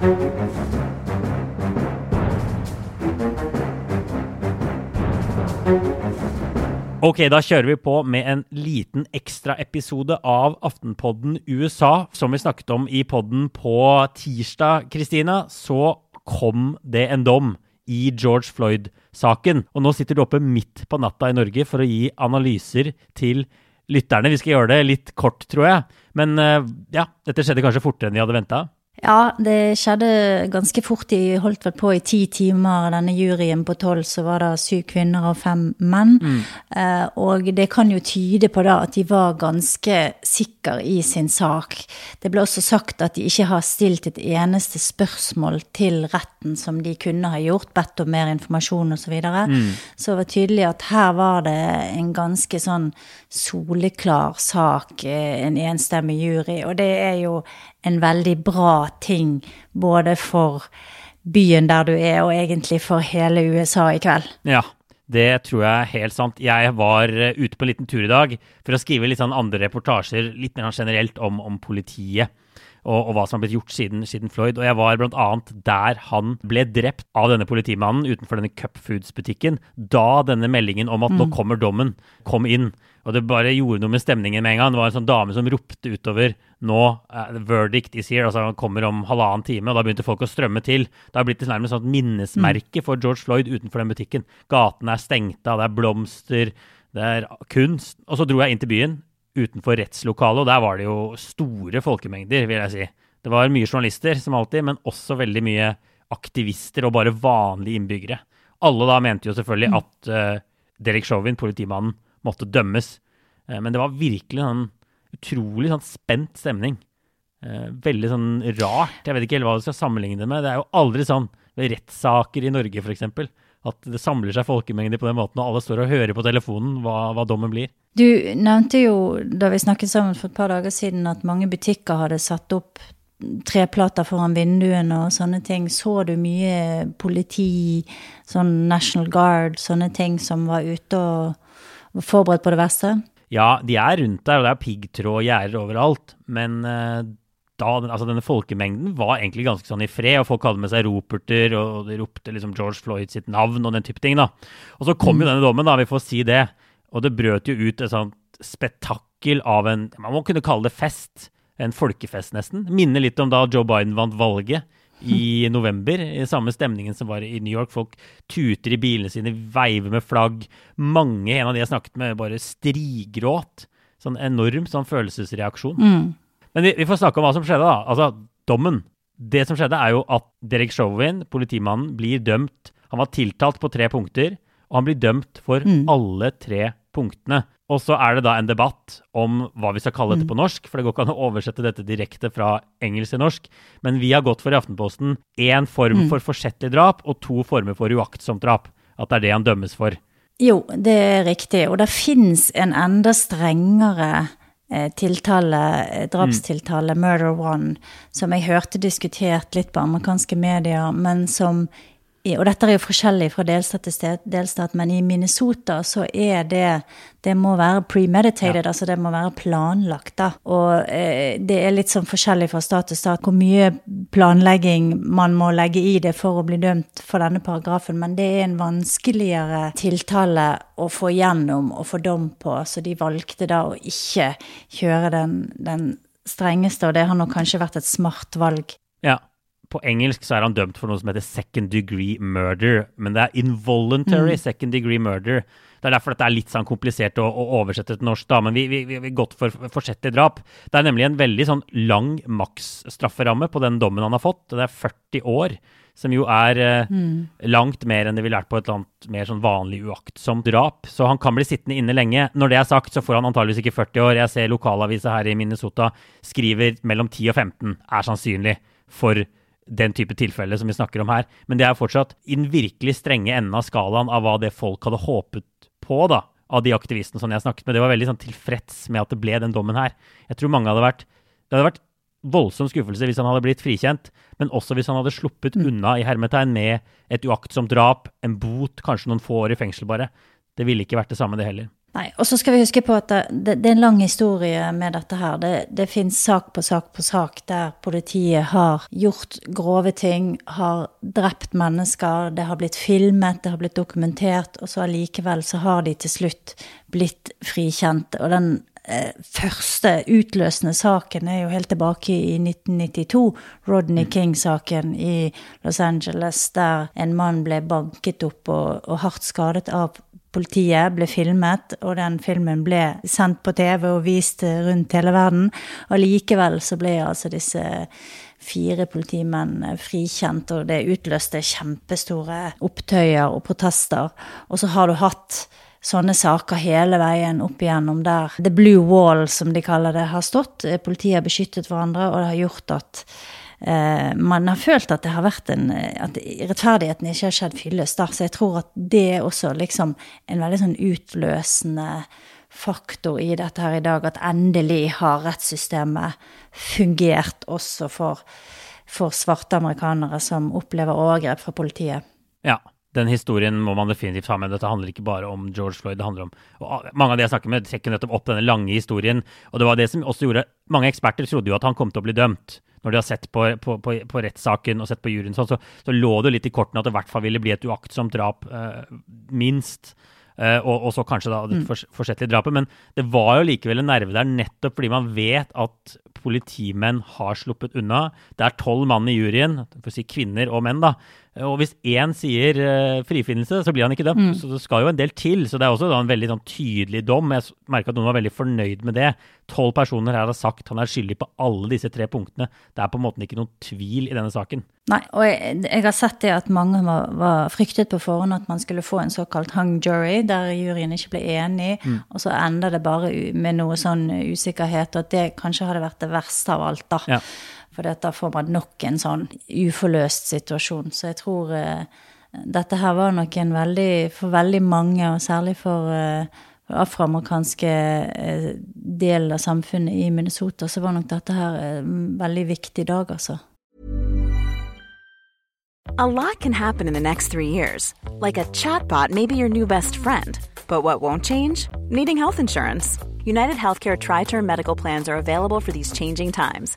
Ok, da kjører vi på med en liten ekstraepisode av Aftenpodden USA. Som vi snakket om i podden på tirsdag, Kristina, så kom det en dom i George Floyd-saken. Og nå sitter du oppe midt på natta i Norge for å gi analyser til lytterne. Vi skal gjøre det litt kort, tror jeg. Men eh, ja, dette skjedde kanskje fortere enn vi hadde venta. Ja, det skjedde ganske fort. De holdt vel på i ti timer. Denne juryen på tolv, så var det syv kvinner og fem menn. Mm. Eh, og det kan jo tyde på da at de var ganske sikre i sin sak. Det ble også sagt at de ikke har stilt et eneste spørsmål til retten som de kunne ha gjort, bedt om mer informasjon osv. Så, videre. mm. så det var tydelig at her var det en ganske sånn soleklar sak, eh, en enstemmig jury. Og det er jo en veldig bra ting både for byen der du er, og egentlig for hele USA i kveld. Ja, det tror jeg er helt sant. Jeg var eh, ute på en liten tur i dag for å skrive litt sånn andre reportasjer litt mer sånn generelt om, om politiet. Og, og, hva som har blitt gjort siden, siden Floyd. Og jeg var bl.a. der han ble drept av denne politimannen utenfor denne Cup Foods-butikken. Da denne meldingen om at mm. nå kommer dommen, kom inn. Og det bare gjorde noe med stemningen med en gang. Det var en sånn dame som ropte utover nå uh, verdict is here, altså han kommer om halvannen time, og da begynte folk å strømme til. Det har blitt et nærmest sånn minnesmerke for George Floyd utenfor den butikken. Gatene er stengte av, det er blomster, det er kunst. Og så dro jeg inn til byen, utenfor rettslokalet, og der var det jo store folkemengder, vil jeg si. Det var mye journalister, som alltid, men også veldig mye aktivister og bare vanlige innbyggere. Alle da mente jo selvfølgelig mm. at uh, Derek Chauvin, politimannen, måtte dømmes. Uh, men det var virkelig sånn utrolig sånn spent stemning. Uh, veldig sånn rart. Jeg vet ikke helt hva du skal sammenligne det med. Det er jo aldri sånn ved rettssaker i Norge, f.eks. At det samler seg folkemengder på den måten, og alle står og hører på telefonen hva, hva dommen blir. Du nevnte jo da vi snakket sammen for et par dager siden at mange butikker hadde satt opp treplater foran vinduene og sånne ting. Så du mye politi, sånn National Guard, sånne ting som var ute og forberedt på det verste? Ja, de er rundt der, og det er piggtråd og gjerder overalt. Men uh, da, altså denne folkemengden var egentlig ganske sånn i fred, og folk hadde med seg roperter, og de ropte liksom George Floyd sitt navn og den type ting. da. Og så kom mm. jo denne dommen, da, vi får si det. Og det brøt jo ut et sånt spetakkel av en Man må kunne kalle det fest. En folkefest, nesten. Minner litt om da Joe Biden vant valget i november. I samme stemningen som var i New York. Folk tuter i bilene sine, veiver med flagg. Mange, en av de jeg snakket med, bare strigråt. Sånn enorm sånn følelsesreaksjon. Mm. Men vi, vi, får snakke om hva som skjedde, da. Altså, dommen. Det som skjedde, er jo at Derek Chauvin, politimannen, blir dømt. Han var tiltalt på tre punkter, og han blir dømt for mm. alle tre punktene. Og så er det da en debatt om hva vi skal kalle dette mm. på norsk, for det går ikke an å oversette dette direkte fra engelsk til norsk. Men vi har gått for i Aftenposten én form mm. for forsettlig drap og to former for uaktsomt drap. At det er det han dømmes for. Jo, det er riktig. Og det fins en enda strengere tiltale, eh, drapstiltale, mm. murder one, som jeg hørte diskutert litt på amerikanske medier, men som og dette er jo forskjellig fra delstat til delstat, men i Minnesota så er det Det må være premeditated, ja. altså det må være planlagt, da. Og eh, det er litt sånn forskjellig fra stat til stat hvor mye planlegging man må legge i det for å bli dømt for denne paragrafen, men det er en vanskeligere tiltale å få gjennom og få dom på, så de valgte da å ikke kjøre den, den strengeste, og det har nok kanskje vært et smart valg. Ja, på engelsk så er han dømt for noe som heter second degree murder, men det er involuntary mm. second degree murder. Det er derfor dette er litt sånn komplisert å, å oversette til norsk, da, men vi, vi, vi gått for forsettlig drap. Det er nemlig en veldig sånn lang maksstrafferamme på den dommen han har fått. Det er 40 år, som jo er eh, mm. langt mer enn det ville vært på et eller annet mer sånn vanlig uaktsomt drap. Så han kan bli sittende inne lenge. Når det er sagt, så får han antageligvis ikke 40 år. Jeg ser lokalavisa her i Minnesota skriver mellom 10 og 15 er sannsynlig for den type tilfelle som vi snakker om her. Men det er fortsatt i den virkelig strenge enden av skalaen av hva det folk hadde håpet på, da, av de aktivistene som jeg snakket med. Det var veldig sånn tilfreds med at det ble den dommen her. Jeg tror mange hadde vært Det hadde vært voldsom skuffelse hvis han hadde blitt frikjent, men også hvis han hadde sluppet mm. unna i hermetegn med et uaktsomt drap, en bot, kanskje noen få år i fengsel bare. Det ville ikke vært det samme, det heller. Nei, og så skal vi huske på at det, det, er en lang historie med dette her. Det, det finnes sak på sak på sak der politiet har gjort grove ting, har drept mennesker, det har blitt filmet, det har blitt dokumentert, og så allikevel så har de til slutt blitt frikjent. Og den eh, første utløsende saken er jo helt tilbake i 1992, Rodney mm. King-saken i Los Angeles, der en mann ble banket opp og, og hardt skadet av politiet ble filmet, og den filmen ble sendt på TV og vist rundt hele verden. Og likevel så ble altså disse fire politimenn frikjent, og det utløste kjempestore opptøyer og protester. Og så har du hatt sånne saker hele veien opp igjennom der The Blue Wall, som de kaller det, har stått. Politiet har beskyttet hverandre, og det har gjort at man har følt at det har vært en At rettferdigheten ikke har skjedd fyllest. Så jeg tror at det er også liksom en veldig sånn utløsende faktor i dette her i dag. At endelig har rettssystemet fungert også for, for svarte amerikanere som opplever overgrep fra politiet. Ja, den historien må man definitivt ha med. Dette handler ikke bare om George Floyd. det handler om, og Mange av de jeg snakker med, trekker nettopp opp denne lange historien. Og det var det som også gjorde Mange eksperter trodde jo at han kom til å bli dømt når de har sett på, på, på, på rettssaken og sett på juryen, sånn, så, så, lå det litt i kortene at det i hvert fall ville bli et uaktsomt drap, eh, minst. Eh, og, og, så kanskje da det mm. forsettlige drapet. Men det var jo likevel en nerve der, nettopp fordi man vet at politimenn har sluppet unna. Det er tolv mann i juryen, for å si kvinner og menn, da. Og hvis én sier uh, frifinnelse, så blir han ikke dømt. Mm. Så det skal jo en del til. Så det er også da, en veldig sånn, tydelig dom. Jeg merka at noen var veldig fornøyd med det. Tolv personer her har sagt han er skyldig på alle disse tre punktene. Det er på en måte ikke noen tvil i denne saken. Nei, og jeg, jeg har sett det at mange var, var, fryktet på forhånd at man skulle få en såkalt hung jury, der juryen ikke ble enig, mm. og så ender det bare med noe sånn usikkerhet, og at det kanskje hadde vært det verste av alt, da. Ja. For da får man nok en sånn uforløst situasjon. Så jeg tror uh, dette her var nok en veldig For veldig mange, og særlig for uh, afroamerikanske uh, delen av samfunnet i Minnesota, så var nok dette her en veldig viktig dag, altså. A lot can happen in the next three years. Like a chatbot may be your new best friend. But what won't change? Needing health insurance. United Healthcare Tri Term Medical Plans are available for these changing times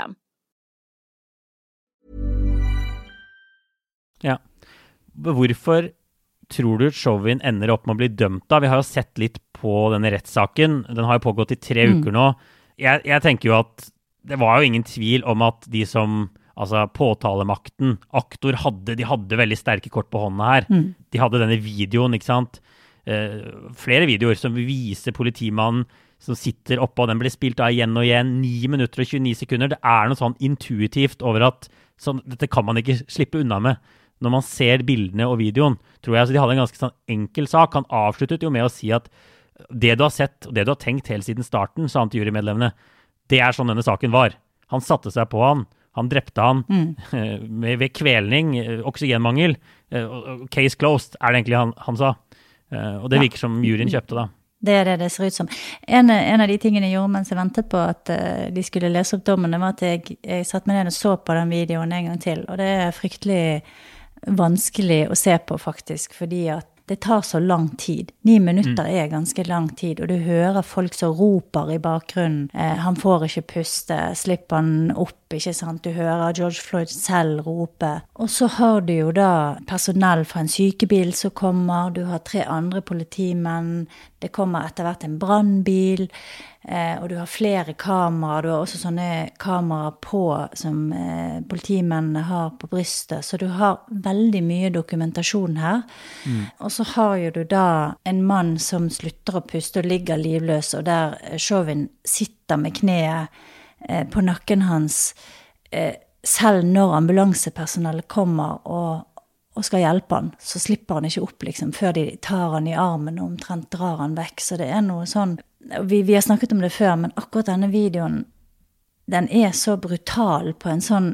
Ja. Hvorfor tror du Chauvin ender opp med å bli dømt da? Vi har jo sett litt på denne rettssaken. Den har jo pågått i tre mm. uker nå. Jeg, jeg, tenker jo at det var jo ingen tvil om at de som Altså påtalemakten, aktor, hadde, de hadde veldig sterke kort på hånda her. Mm. De hadde denne videoen, ikke sant. Uh, flere videoer som viser politimannen som sitter oppe, og den blir spilt av igjen og igjen. 9 minutter og 29 sekunder. Det er noe sånn intuitivt over at sånn, dette kan man ikke slippe unna med. Når man ser bildene og videoen, tror jeg altså de hadde en ganske sånn enkel sak. Han avsluttet jo med å si at det du har sett, og det du har tenkt helt siden starten, sa han til jurymedlemmene, det er sånn denne saken var. Han satte seg på han. Han drepte han mm. ved kvelning, oksygenmangel. Case closed, er det egentlig han, han sa. Og det virker som juryen kjøpte, da. Det er det det ser ut som. En, en, av de tingene jeg gjorde mens jeg ventet på at de skulle lese opp dommen, var at jeg, jeg satte meg ned og så på den videoen en gang til. Og det er fryktelig vanskelig å se på, faktisk. Fordi at det tar så lang tid. Ni minutter er ganske lang tid, og du hører folk som roper i bakgrunnen. Eh, han får ikke puste, slipper han opp, ikke sant. Du hører George Floyd selv rope. Og så har du jo da personell fra en sykebil som kommer, du har tre andre politimenn, det kommer etter hvert en brannbil. Eh, og du har flere kameraer. Du har også sånne kameraer på som eh, politimennene har på brystet. Så du har veldig mye dokumentasjon her. Mm. Og så har jo du da en mann som slutter å puste og ligger livløs, og der Chauvin sitter med kneet eh, på nakken hans eh, selv når ambulansepersonellet kommer og, og skal hjelpe han, så slipper han ikke opp liksom, før de tar han i armen og omtrent drar han vekk. Så det er noe sånn vi, vi, har snakket om det før, men akkurat denne videoen den er så brutal på en sånn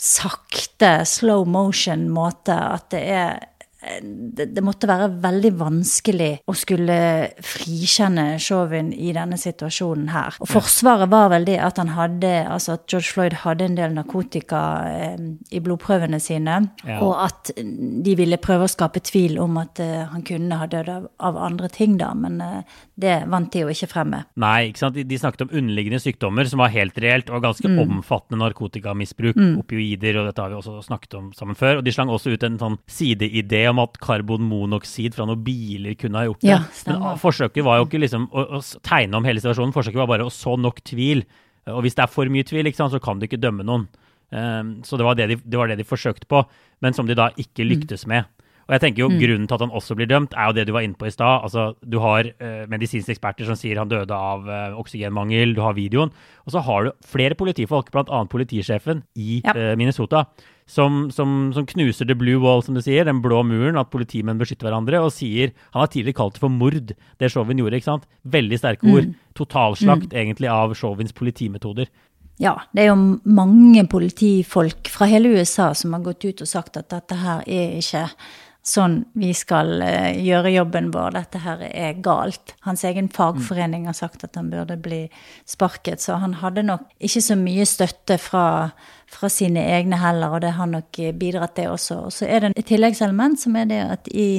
sakte, slow motion-måte at det er det, det, måtte være veldig vanskelig å skulle frikjenne Chauvin i denne situasjonen her. Og forsvaret var vel det at han hadde, altså at George Floyd hadde en del narkotika eh, i blodprøvene sine, ja. og at de ville prøve å skape tvil om at eh, han kunne ha dødd av, av, andre ting, da. Men eh, det vant de jo ikke frem med. Nei, ikke sant. De, de, snakket om underliggende sykdommer som var helt reelt, og ganske mm. omfattende narkotikamisbruk, mm. opioider, og dette har vi også snakket om sammen før. Og de slang også ut en sånn sideidé om at karbonmonoksid fra noen biler kunne ha gjort det. Ja, Men forsøket var jo ikke liksom å, å, tegne om hele situasjonen, forsøket var bare å så nok tvil. Og hvis det er for mye tvil, sant, så kan du ikke dømme noen. Um, så det var det, de, det var det, de, forsøkte på, men som de da ikke mm. lyktes med. Og jeg tenker jo mm. Grunnen til at han også blir dømt, er jo det du var inne på i stad. Altså, du har uh, medisinske eksperter som sier han døde av uh, oksygenmangel, du har videoen. Og så har du flere politifolk, bl.a. politisjefen i ja. uh, Minnesota, som, som, som, knuser the blue wall, som du sier, den blå muren, at politimenn beskytter hverandre, og sier Han har tidligere kalt det for mord, det Chauvin gjorde. ikke sant? Veldig sterke ord. Mm. Totalslakt, mm. egentlig, av Chauvins politimetoder. Ja, det er jo mange politifolk fra hele USA som har gått ut og sagt at dette her er ikke sånn vi skal uh, gjøre jobben vår, dette her er galt. Hans egen fagforening har sagt at han burde bli sparket, så han hadde nok ikke så mye støtte fra, fra sine egne heller, og det har nok bidratt det også. Og så er det et tilleggselement som er det at i,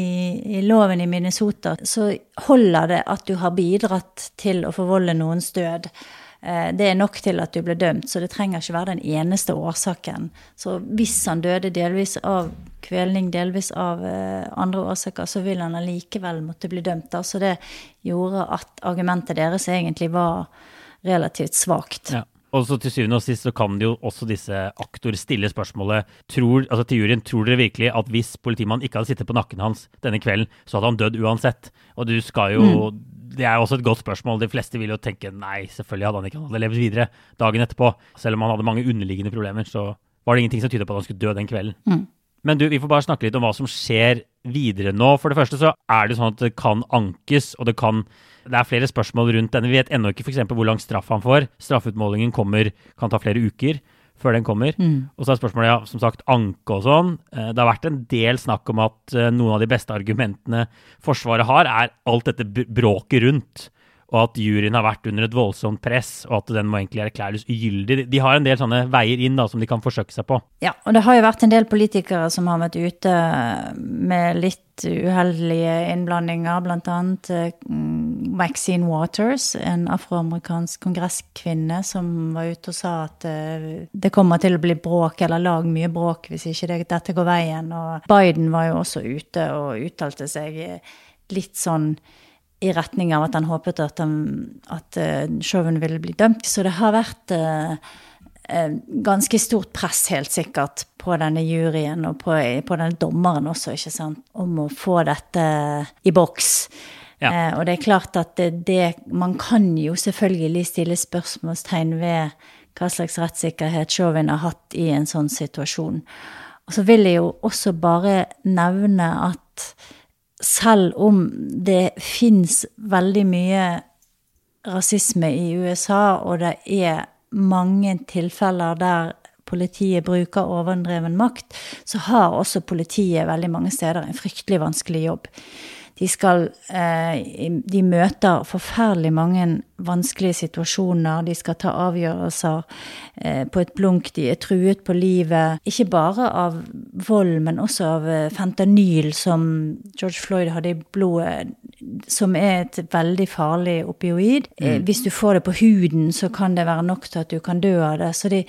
i loven i Minnesota så holder det at du har bidratt til å forvolde noens død. Eh, det er nok til at du ble dømt, så det trenger ikke være den eneste årsaken. Så hvis han døde delvis av kvelning, delvis av eh, andre årsaker, så vil han allikevel måtte bli dømt. Så det gjorde at argumentet deres egentlig var relativt svakt. Ja. Og så til syvende og sist så kan jo også disse aktor stille spørsmålet tror, altså til juryen tror dere virkelig at hvis politimannen ikke hadde sittet på nakken hans denne kvelden, så hadde han dødd uansett? Og du skal jo mm det er jo også et godt spørsmål. De fleste vil jo tenke nei, selvfølgelig hadde han ikke han hadde levd videre dagen etterpå. Selv om han hadde mange underliggende problemer, så var det ingenting som tyda på at han skulle dø den kvelden. Mm. Men du, vi får bare snakke litt om hva som skjer videre nå. For det første så er det sånn at det kan ankes, og det kan Det er flere spørsmål rundt denne. Vi vet ennå ikke f.eks. hvor lang straff han får. Straffeutmålingen kommer, kan ta flere uker før den kommer. Mm. Og så er spørsmålet ja, som sagt anke og sånn. Eh, det har vært en del snakk om at eh, noen av de beste argumentene Forsvaret har, er alt dette bråket rundt og at juryen har vært under et voldsomt press, og at den må egentlig erklæres ugyldig. De har en del sånne veier inn da, som de kan forsøke seg på. Ja, og det har jo vært en del politikere som har vært ute med litt uheldige innblandinger, bl.a. Mm, Maxine Waters, en afroamerikansk kongresskvinne, som var ute og sa at eh, det kommer til å bli bråk, eller lag mye bråk, hvis ikke dette går veien. Og Biden var jo også ute og uttalte seg litt sånn i retning av at han håpet at, han, at Chauvin ville bli dømt. Så det har vært ganske stort press, helt sikkert, på denne juryen og på, på denne dommeren også, ikke sant, om å få dette i boks. Ja. og det er klart at det, det, Man kan jo selvfølgelig stille spørsmålstegn ved hva slags rettssikkerhet Chauvin har hatt i en sånn situasjon. Og så vil jeg jo også bare nevne at selv om det fins veldig mye rasisme i USA, og det er mange tilfeller der politiet bruker overdreven makt, så har også politiet veldig mange steder en fryktelig vanskelig jobb. De skal eh, De møter forferdelig mange vanskelige situasjoner. De skal ta avgjørelser eh, på et blunk. De er truet på livet. Ikke bare av vold, men også av eh, fentanyl, som George Floyd hadde i blodet, som er et veldig farlig opioid. Mm. Hvis du får det på huden, så kan det være nok til at du kan dø av det. Så det,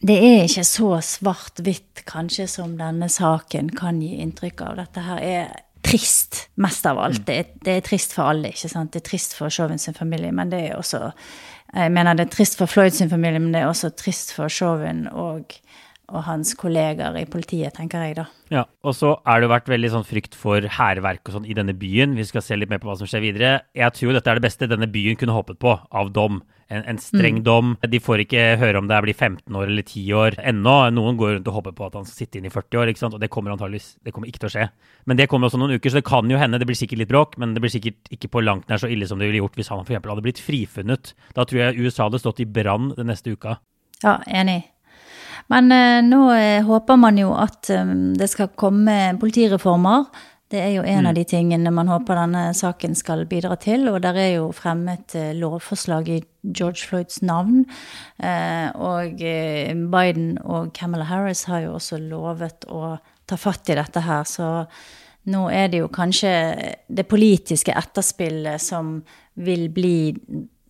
det er ikke så svart-hvitt kanskje som denne saken kan gi inntrykk av. Dette her er trist, mest av alt. Det er, det er, trist for alle, ikke sant. Det er trist for Chauvin sin familie, men det er også Jeg mener det er trist for Floyd sin familie, men det er også trist for Chauvin og, og hans kolleger i politiet, tenker jeg da. Ja, og så er det jo vært veldig sånn frykt for hærverk og sånn i denne byen. Vi skal se litt mer på hva som skjer videre. Jeg tror dette er det beste denne byen kunne håpet på av dom. En, en streng mm. dom. De får ikke høre om det blir 15 år eller 10 år ennå. Noen går rundt og håper på at han skal sitte inn i 40 år, og det kommer antageligvis det kommer ikke til å skje. Men det kommer også noen uker, så det kan jo hende. Det blir sikkert litt bråk, men det blir sikkert ikke på langt nær så ille som det ville gjort hvis han for hadde blitt frifunnet. Da tror jeg USA hadde stått i brann den neste uka. Ja, enig. Men eh, nå eh, håper man jo at eh, det skal komme politireformer det er jo en mm. av de tingene man håper denne saken skal bidra til. Og der er jo fremmet eh, lovforslag i George Floyds navn. Eh, og eh, Biden og Camilla Harris har jo også lovet å ta fatt i dette her. Så nå er det jo kanskje det politiske etterspillet som vil bli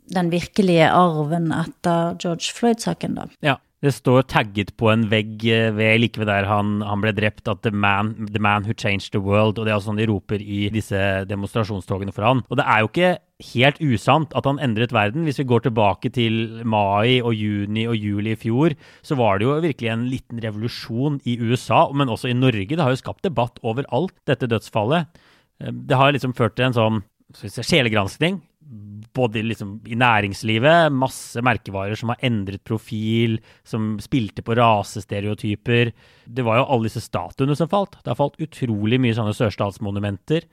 den virkelige arven etter George Floyd-saken, da. Ja, det står tagget på en vegg eh, ved, like ved der han, han, ble drept, at the man, the man, who changed the world'. Og det er altså sånn de roper i disse demonstrasjonstogene for han. Og det er jo ikke helt usant at han endret verden. Hvis vi går tilbake til mai og juni og juli i fjor, så var det jo virkelig en liten revolusjon i USA, men også i Norge. Det har jo skapt debatt overalt, dette dødsfallet. Eh, det har liksom ført til en sånn sjelegranskning både liksom i næringslivet, masse merkevarer som har endret profil, som spilte på rasestereotyper. Det var jo alle disse statuene som falt. Det har falt utrolig mye sånne sørstatsmonumenter.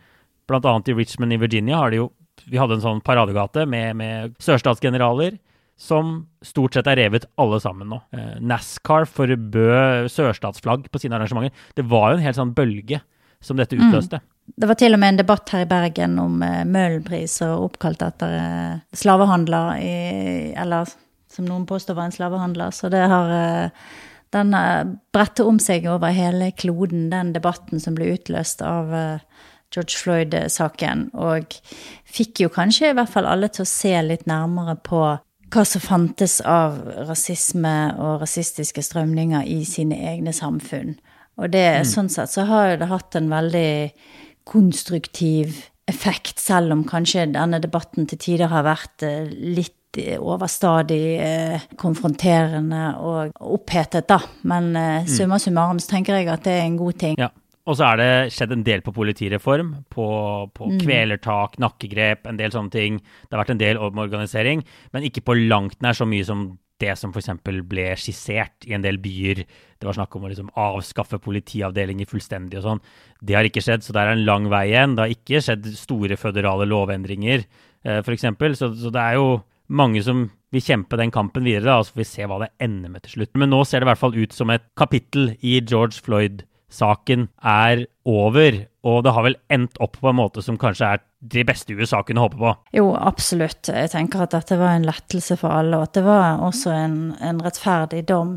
Blant annet i Richmond i Virginia har de jo Vi hadde en sånn paradegate med, med sørstatsgeneraler som stort sett er revet alle sammen nå. Eh, NASCAR forbød sørstatsflagg på sine arrangementer. Det var jo en helt sånn bølge som dette mm. utløste. Mm. Det var til og med en debatt her i Bergen om eh, Møhlenpris, og oppkalt etter eh, slavehandler, i, eller som noen påstår var en slavehandler. Så det har eh, den brettet om seg over hele kloden, den debatten som ble utløst av George Floyd-saken. Og fikk jo kanskje i hvert fall alle til å se litt nærmere på hva som fantes av rasisme og rasistiske strømninger i sine egne samfunn. Og det, mm. sånn sett så har jo det hatt en veldig konstruktiv effekt, selv om kanskje denne debatten til tider har vært eh, litt eh, overstadig eh, konfronterende og opphetet, da. Men mm. summa summarum så tenker jeg at det er en god ting. Ja. Og så er det skjedd en del på politireform, på, på mm. kvelertak, nakkegrep, en del sånne ting. Det har vært en del omorganisering, men ikke på langt nær så mye som det som f.eks. ble skissert i en del byer. Det var snakk om å liksom avskaffe politiavdelinger fullstendig og sånn. Det har ikke skjedd, så det er en lang vei igjen. Det har ikke skjedd store føderale lovendringer, eh, f.eks. Så, så det er jo mange som vil kjempe den kampen videre, da, og så får vi se hva det ender med til slutt. Men nå ser det i hvert fall ut som et kapittel i George Floyd-saken er over. Og det har vel endt opp på en måte som kanskje er det beste USA kunne håpe på? Jo, absolutt. Jeg tenker at dette var en lettelse for alle, og at det var også en, en rettferdig dom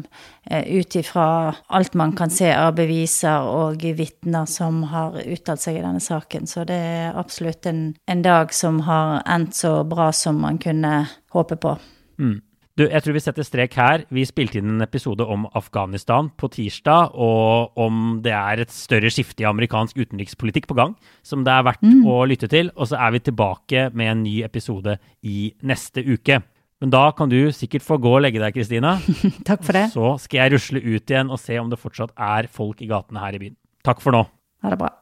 eh, ut ifra alt man kan se av beviser og vitner som har uttalt seg i denne saken. Så det er absolutt en, en dag som har endt så bra som man kunne håpe på. Mm. Du, jeg tror vi setter strek her. Vi spilte inn en episode om Afghanistan på tirsdag, og om det er et større skifte i amerikansk utenrikspolitikk på gang, som det er verdt mm. å lytte til. Og så er vi tilbake med en ny episode i neste uke. Men da kan du sikkert få gå og legge deg, Kristina. Takk for det. Så skal jeg rusle ut igjen og se om det fortsatt er folk i gatene her i byen. Takk for nå. Ha det bra.